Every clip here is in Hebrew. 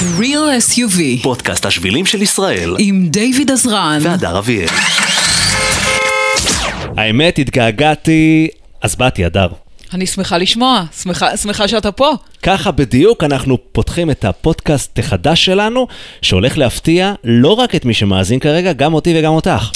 Real SUV פודקאסט השבילים של ישראל עם דיוויד עזרן והדר אביאל. האמת, התגעגעתי, אז באתי, הדר. אני שמחה לשמוע, שמחה, שמחה שאתה פה. ככה בדיוק אנחנו פותחים את הפודקאסט החדש שלנו, שהולך להפתיע לא רק את מי שמאזין כרגע, גם אותי וגם אותך.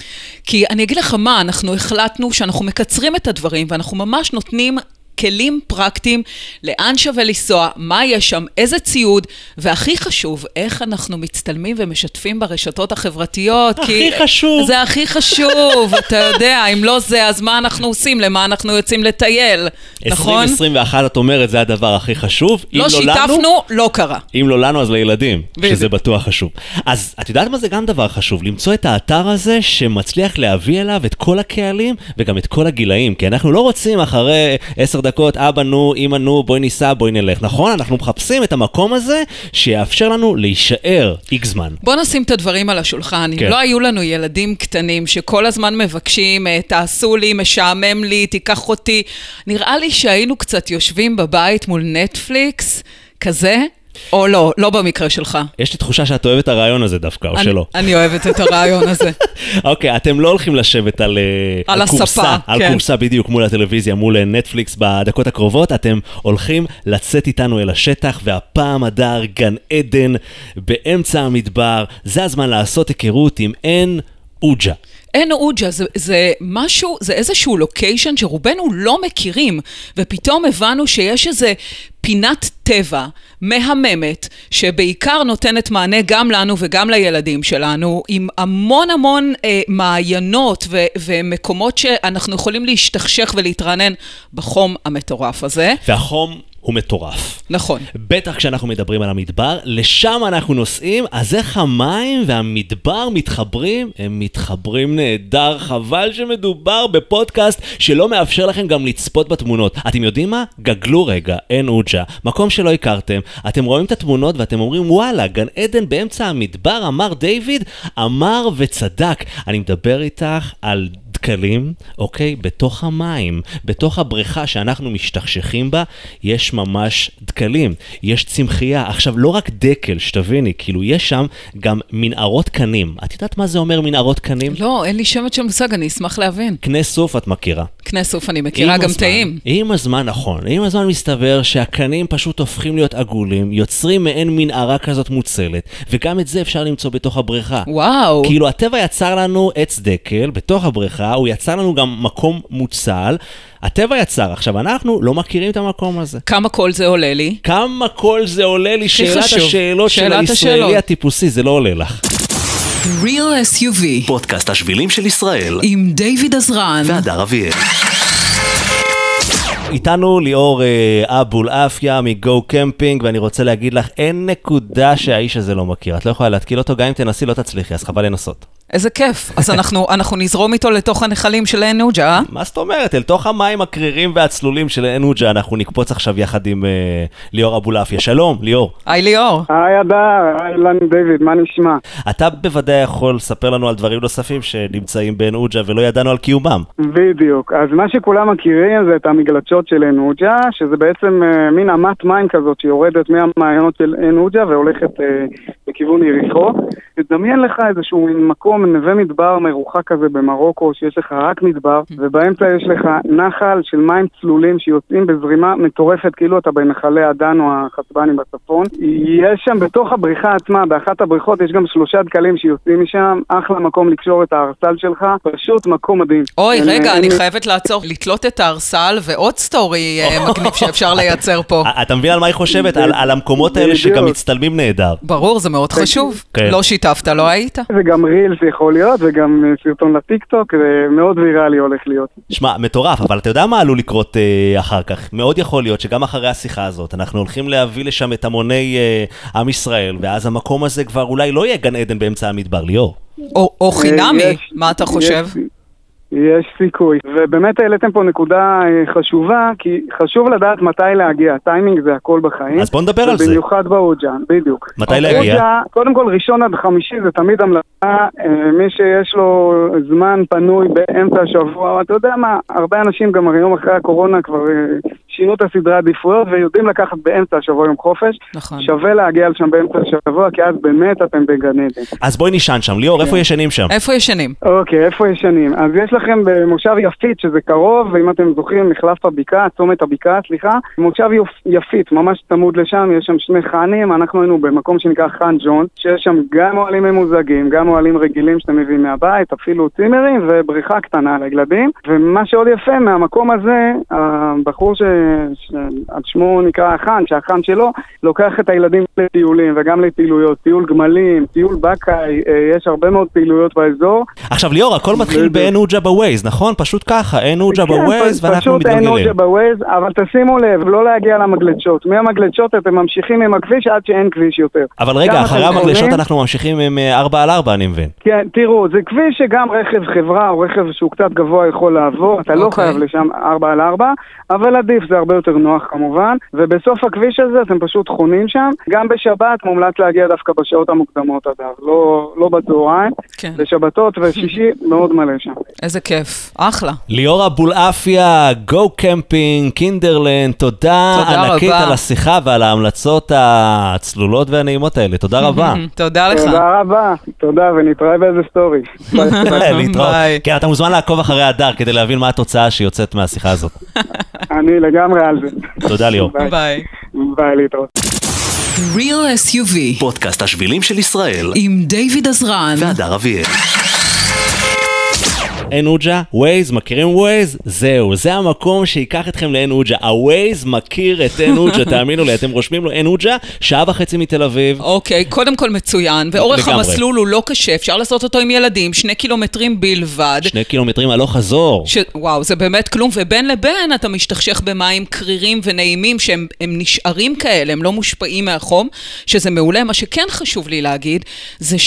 כי אני אגיד לך מה, אנחנו החלטנו שאנחנו מקצרים את הדברים ואנחנו ממש נותנים כלים פרקטיים לאן שווה לנסוע, מה יש שם, איזה ציוד, והכי חשוב, איך אנחנו מצטלמים ומשתפים ברשתות החברתיות. הכי כי חשוב. זה הכי חשוב, אתה יודע, אם לא זה, אז מה אנחנו עושים? למה אנחנו יוצאים לטייל, נכון? 2021, את אומרת, זה הדבר הכי חשוב. אם לא לנו- שיתפנו, לא קרה. אם לא לנו, אז לילדים. שזה בטוח חשוב. אז את יודעת מה זה גם דבר חשוב? למצוא את האתר הזה שמצליח להביא אליו את כל הקהלים וגם את כל הגילאים. כי אנחנו לא רוצים אחרי עשר דקות, אבא נו, אמא נו, בואי ניסע, בואי נלך. נכון? אנחנו מחפשים את המקום הזה שיאפשר לנו להישאר איקס זמן. בוא נשים את הדברים על השולחן. כן. אם לא היו לנו ילדים קטנים שכל הזמן מבקשים, אה, תעשו לי, משעמם לי, תיקח אותי, נראה לי שהיינו קצת יושבים בבית מול נטפליקס, כזה, או לא, לא במקרה שלך. יש לי תחושה שאת אוהבת את הרעיון הזה דווקא, או אני- שלא. אני אוהבת את הרעיון הזה. אוקיי, אתם לא הולכים לשבת על, אה, על הספה, קורסה, על כן. קורסה בדיוק מול הטלוויזיה, מול אה, נטפליקס בדקות הקרובות, אתם הולכים לצאת איתנו אל השטח, והפעם הדר גן עדן באמצע המדבר, זה הזמן לעשות היכרות עם עין עוג'ה. עין עוג'ה זה, זה משהו, זה איזשהו לוקיישן שרובנו לא מכירים, ופתאום הבנו שיש איזה פינת טבע מהממת, שבעיקר נותנת מענה גם לנו וגם לילדים שלנו, עם המון המון אה, מעיינות ו- ומקומות שאנחנו יכולים להשתכשך ולהתרענן בחום המטורף הזה. והחום הוא מטורף. נכון. בטח כשאנחנו מדברים על המדבר, לשם אנחנו נוסעים, אז איך המים והמדבר מתחברים? הם מתחברים נהדר, חבל שמדובר בפודקאסט שלא מאפשר לכם גם לצפות בתמונות. אתם יודעים מה? גגלו רגע, עין עוג'ה, מקום שלא הכרתם, אתם רואים את התמונות ואתם אומרים וואלה, גן עדן באמצע המדבר, אמר דיוויד, אמר וצדק. אני מדבר איתך על דקלים, אוקיי? בתוך המים, בתוך הבריכה שאנחנו משתכשכים בה, יש ממש דקלים, יש צמחייה. עכשיו, לא רק דקל, שתביני, כאילו, יש שם גם מנהרות קנים. את יודעת מה זה אומר מנהרות קנים? לא, אין לי שמץ של מושג, אני אשמח להבין. קנה סוף את מכירה. קנה סוף אני מכירה גם טעים. עם הזמן, נכון. עם הזמן מסתבר שהקנים פשוט הופכים להיות עגולים, יוצרים מעין מנהרה כזאת מוצלת, וגם את זה אפשר למצוא בתוך הבריכה. וואו. כאילו הטבע יצר לנו עץ דקל בתוך הבריכה, הוא יצר לנו גם מקום מוצל. הטבע יצר, עכשיו אנחנו לא מכירים את המקום הזה. כמה כל זה עולה לי? כמה כל זה עולה לי? שאלת חשוב. השאלות של שאלת הישראלי השאלות. הטיפוסי, זה לא עולה לך. Real SUV פודקאסט השבילים של ישראל עם דיוויד עזרן והדר אביאל. איתנו ליאור אה, אבולעפיה מ Go Camping, ואני רוצה להגיד לך, אין נקודה שהאיש הזה לא מכיר. את לא יכולה להתקיל אותו, גם אם תנסי לא תצליחי, אז חבל לנסות. איזה כיף. אז אנחנו, אנחנו נזרום איתו לתוך הנחלים של עין עוג'ה, אה? מה זאת אומרת? אל תוך המים הקרירים והצלולים של עין עוג'ה, אנחנו נקפוץ עכשיו יחד עם אה, ליאור אבולעפיה. שלום, ליאור. היי ליאור. היי הדר, אהלן דיוויד, מה נשמע? אתה בוודאי יכול לספר לנו על דברים נוספים שנמצאים בעין עוג'ה ולא ידענו על קיומם. בדיוק. אז מה שכולם מכירים זה את המגלשות של עין עוג'ה, שזה בעצם אה, מין אמת מים כזאת שיורדת מהמעיינות של עין עוג'ה והולכת אה, לכיוון יריחו. תדמיין לך איזשהו מקום, נווה מדבר מרוחק כזה במרוקו, שיש לך רק מדבר, ובאמצע יש לך נחל של מים צלולים שיוצאים בזרימה מטורפת, כאילו אתה בנחלי עדן או החצבנים בצפון. יש שם בתוך הבריכה עצמה, באחת הבריכות יש גם שלושה דקלים שיוצאים משם, אחלה מקום לקשור את הארסל שלך, פשוט מקום מדהים. אוי, אין- רגע, אין- אני חייבת לעצור, לתלות את הארסל ועוד סטורי אה, מגניב שאפשר לייצר פה. א- אתה מבין על מה היא חושבת? על, המקומות האלה. שגם מצטלמים נהדר. ברור, זה מאוד חשוב. כן. לא שיתפת, לא היית? וגם רילס יכול להיות, וגם אה, סרטון לטיקטוק, זה מאוד ויראלי הולך להיות. שמע, מטורף, אבל אתה יודע מה עלול לקרות אה, אחר כך? מאוד יכול להיות שגם אחרי השיחה הזאת, אנחנו הולכים להביא לשם את המוני אה, עם ישראל, ואז המקום הזה כבר אולי לא יהיה גן עדן באמצע המדבר, ליאור. או או חינמי, אה, יש- מה אתה חושב? יש- יש סיכוי. ובאמת העליתם פה נקודה אה, חשובה, כי חשוב לדעת מתי להגיע. טיימינג זה הכל בחיים. אז בוא נדבר על זה. ובמיוחד באוג'ה, בדיוק. מתי להגיע? אוג'ה, קודם כל ראשון עד חמישי זה תמיד המלצה, אה, מי שיש לו זמן פנוי באמצע השבוע, אתה יודע מה, הרבה אנשים גם היום אחרי הקורונה כבר אה, שינו את הסדרי העדיפויות ויודעים לקחת באמצע השבוע יום חופש. נכון. שווה להגיע לשם באמצע השבוע, כי אז באמת אתם בגן עדן. אז בואי נישן שם. ליאור, איפה ישנים שם? איפה ישנים? אוקיי, איפה ישנים? אז יש לכם במושב יפית, שזה קרוב, ואם אתם זוכרים, מחלף הבקעה, צומת הבקעה, סליחה, מושב יופ- יפית, ממש צמוד לשם, יש שם שני חאנים, אנחנו היינו במקום שנקרא חאן ג'ון, שיש שם גם אוהלים ממוזגים, גם אוהלים רגילים שאתם מביאים מהבית, אפילו צימרים ובריכה קטנה לילדים. ומה שעוד יפה, מהמקום הזה, הבחור ש... שעל שמו נקרא החאן, שהחאן שלו, לוקח את הילדים לטיולים וגם לפעילויות, טיול גמלים, טיול בקאי, אה, יש הרבה מאוד פעילויות באזור. עכשיו ליאור, הכל מתחיל. בעין עוג'ה בווייז, נכון? פשוט ככה, עין עוג'ה כן, בווייז פ- ואנחנו פשוט אין מתגלגלים. עוג'ה בווייז, אבל תשימו לב, לא להגיע למגלשות. מהמגלשות אתם ממשיכים עם הכביש עד שאין כביש יותר. אבל רגע, אחרי המגלשות אנחנו ממשיכים עם 4 על 4, אני מבין. כן, תראו, זה כביש שגם רכב חברה או רכב שהוא קצת גבוה יכול לעבור, אתה לא אוקיי. חייב לשם 4 על 4, אבל עדיף, זה הרבה יותר נוח כמובן, ובסוף הכביש הזה אתם פשוט חונים שם. גם בשבת מומלץ להגיע דווקא בשעות המוקדמות אגב, לא, לא בצהריים, כן. בשבתות ושישי מאוד מלא שם. איזה כיף. אחלה. ליאור אבולעפיה, Go Camping, Kinderland, תודה תודה ענקית רבה. על השיחה ועל ההמלצות הצלולות והנעימות האלה, תודה רבה. תודה לך. תודה רבה, תודה, ונתראה באיזה סטורי. להתראות. כן, אתה מוזמן לעקוב אחרי הדר כדי להבין מה התוצאה שיוצאת מהשיחה הזאת. אני לגמרי על זה. תודה ליאור. ביי. ביי. להתראות. Real SUV פודקאסט השבילים של ישראל עם דיוויד עזרן. והדר אביאל. עין עוג'ה, ווייז, מכירים ווייז? זהו, זה המקום שייקח אתכם לעין עוג'ה. הווייז מכיר את עין עוג'ה, תאמינו לי, אתם רושמים לו עין עוג'ה, שעה וחצי מתל אביב. אוקיי, קודם כל מצוין, ואורך לגמרי. המסלול הוא לא קשה, אפשר לעשות אותו עם ילדים, שני קילומטרים בלבד. שני קילומטרים הלוך חזור. ש... וואו, זה באמת כלום, ובין לבין אתה משתכשך במים קרירים ונעימים שהם הם נשארים כאלה, הם לא מושפעים מהחום, שזה מעולה. מה שכן חשוב לי להגיד, זה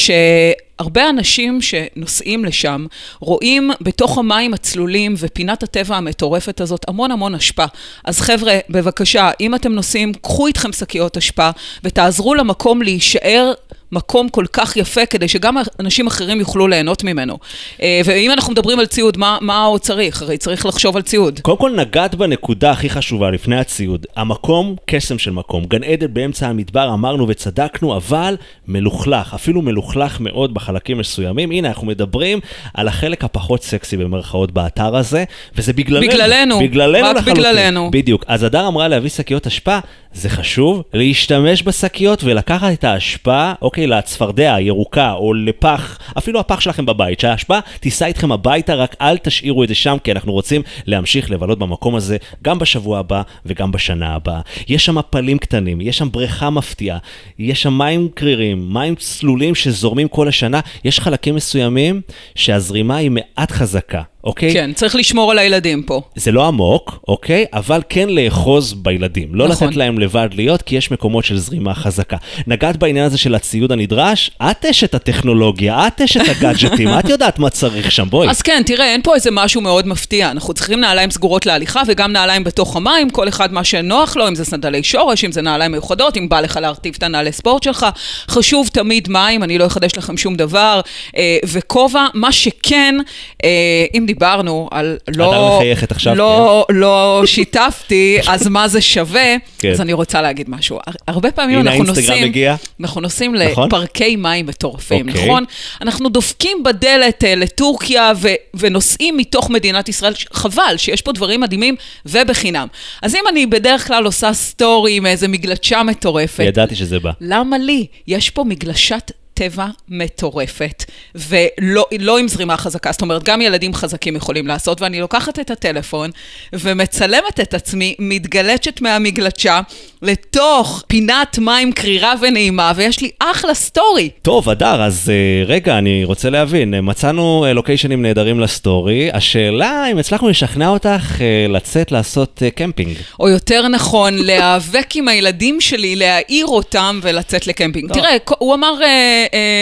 שהרבה אנשים שנוסעים לשם רואים בתוך המים הצלולים ופינת הטבע המטורפת הזאת המון המון אשפה. אז חבר'ה, בבקשה, אם אתם נוסעים, קחו איתכם שקיות אשפה ותעזרו למקום להישאר מקום כל כך יפה, כדי שגם אנשים אחרים יוכלו ליהנות ממנו. אה, ואם אנחנו מדברים על ציוד, מה, מה עוד צריך? הרי צריך לחשוב על ציוד. קודם כל נגעת בנקודה הכי חשובה לפני הציוד. המקום, קסם של מקום. גן עדן באמצע המדבר, אמרנו וצדקנו, אבל מלוכלך, אפילו מלוכלך מאוד בחלקים מסוימים. הנה, אנחנו מדברים על החלק הפחות סקסי במרכאות באתר הזה, וזה בגללנו. בגללנו, בגללנו רק לחלוטין. בגללנו. בדיוק. אז הדר אמרה להביא שקיות אשפה, זה חשוב, להשתמש בשקיות ולקחת את האשפה, אוקיי, לצפרדע הירוקה, או לפח, אפילו הפח שלכם בבית, שהאשפה תיסע איתכם הביתה, רק אל תשאירו את זה שם, כי אנחנו רוצים להמשיך לבלות במקום הזה גם בשבוע הבא וגם בשנה הבאה. יש שם מפלים קטנים, יש שם בריכה מפתיעה, יש שם מים קרירים, מים צלולים שזורמים כל השנה, יש חלקים מסוימים שהזרימה היא מעט חזקה. אוקיי? כן, צריך לשמור על הילדים פה. זה לא עמוק, אוקיי? אבל כן לאחוז בילדים. לא נכון. לתת להם לבד להיות, כי יש מקומות של זרימה חזקה. נגעת בעניין הזה של הציוד הנדרש? את אשת הטכנולוגיה, את אשת הגאדג'טים, את יודעת מה צריך שם, בואי. אז כן, תראה, אין פה איזה משהו מאוד מפתיע. אנחנו צריכים נעליים סגורות להליכה וגם נעליים בתוך המים, כל אחד מה שנוח לו, אם זה סנדלי שורש, אם זה נעליים מיוחדות, אם בא לך להרטיב את הנעלי ספורט שלך. חשוב תמיד מים, אני לא אחדש לכם שום דבר. אה, וכובע, מה שכן, אה, אם דיברנו על לא... מחייכת עכשיו, לא, לא שיתפתי, אז מה זה שווה? כן. אז אני רוצה להגיד משהו. הר- הרבה פעמים אנחנו נוסעים... מגיע. אנחנו נוסעים נכון. לפארקי מים מטורפים, אוקיי. נכון? אנחנו דופקים בדלת אה, לטורקיה ו- ונוסעים מתוך מדינת ישראל, חבל שיש פה דברים מדהימים ובחינם. אז אם אני בדרך כלל עושה סטורי עם איזה מגלשה מטורפת, ידעתי שזה בא. למה לי? יש פה מגלשת טבע מטורפת, ולא לא עם זרימה חזקה, זאת אומרת, גם ילדים חזקים יכולים לעשות, ואני לוקחת את הטלפון ומצלמת את עצמי, מתגלשת מהמגלשה לתוך פינת מים קרירה ונעימה, ויש לי אחלה סטורי. טוב, הדר, אז אה, רגע, אני רוצה להבין, מצאנו אה, לוקיישנים נהדרים לסטורי, השאלה אם הצלחנו לשכנע אותך אה, לצאת לעשות קמפינג. או יותר נכון, להיאבק עם הילדים שלי, להעיר אותם ולצאת לקמפינג. לא. תראה, הוא אמר,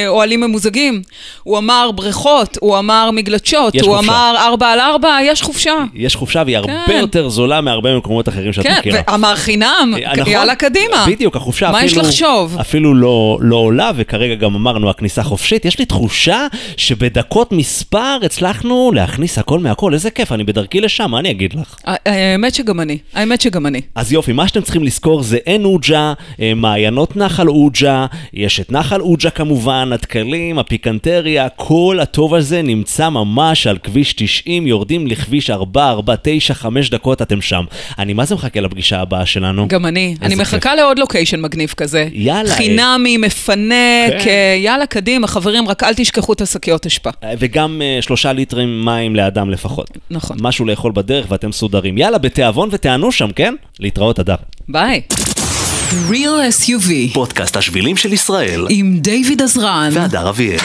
אוהלים ממוזגים, הוא אמר בריכות, הוא אמר מגלשות, יש הוא חופשה. אמר ארבע על ארבע, יש חופשה. יש חופשה והיא הרבה כן. יותר זולה מהרבה מקומות אחרים שאת כן, מכירה. ואמר חינם, אה, נכון. יאללה קדימה. בדיוק, החופשה מה אפילו... יש לחשוב? אפילו לא, לא עולה, וכרגע גם אמרנו הכניסה חופשית. יש לי תחושה שבדקות מספר הצלחנו להכניס הכל מהכל. איזה כיף, אני בדרכי לשם, מה אני אגיד לך? האמת שגם אני, האמת שגם אני. אז יופי, מה שאתם צריכים לזכור זה עין עוג'ה, אה, מעיינות נחל עוג'ה, יש את נחל עוג'ה כמובן, הדקלים, הפיקנטריה, כל הטוב הזה נמצא ממש על כביש 90, יורדים לכביש 449, 5 דקות אתם שם. אני מה זה מחכה לפגישה הבאה שלנו? גם אני. אני מחכה לעוד לוקיישן מגניב כזה. יאללה, אה. חינמי, מפנק, כן. אה, יאללה, קדימה, חברים, רק אל תשכחו את השקיות אשפה. אה, וגם אה, שלושה ליטרים מים לאדם לפחות. נכון. משהו לאכול בדרך ואתם מסודרים. יאללה, בתיאבון ותענו שם, כן? להתראות, אדר. ביי. The Real SUV פודקאסט השבילים של ישראל עם דיוויד עזרן. והדר אביאל.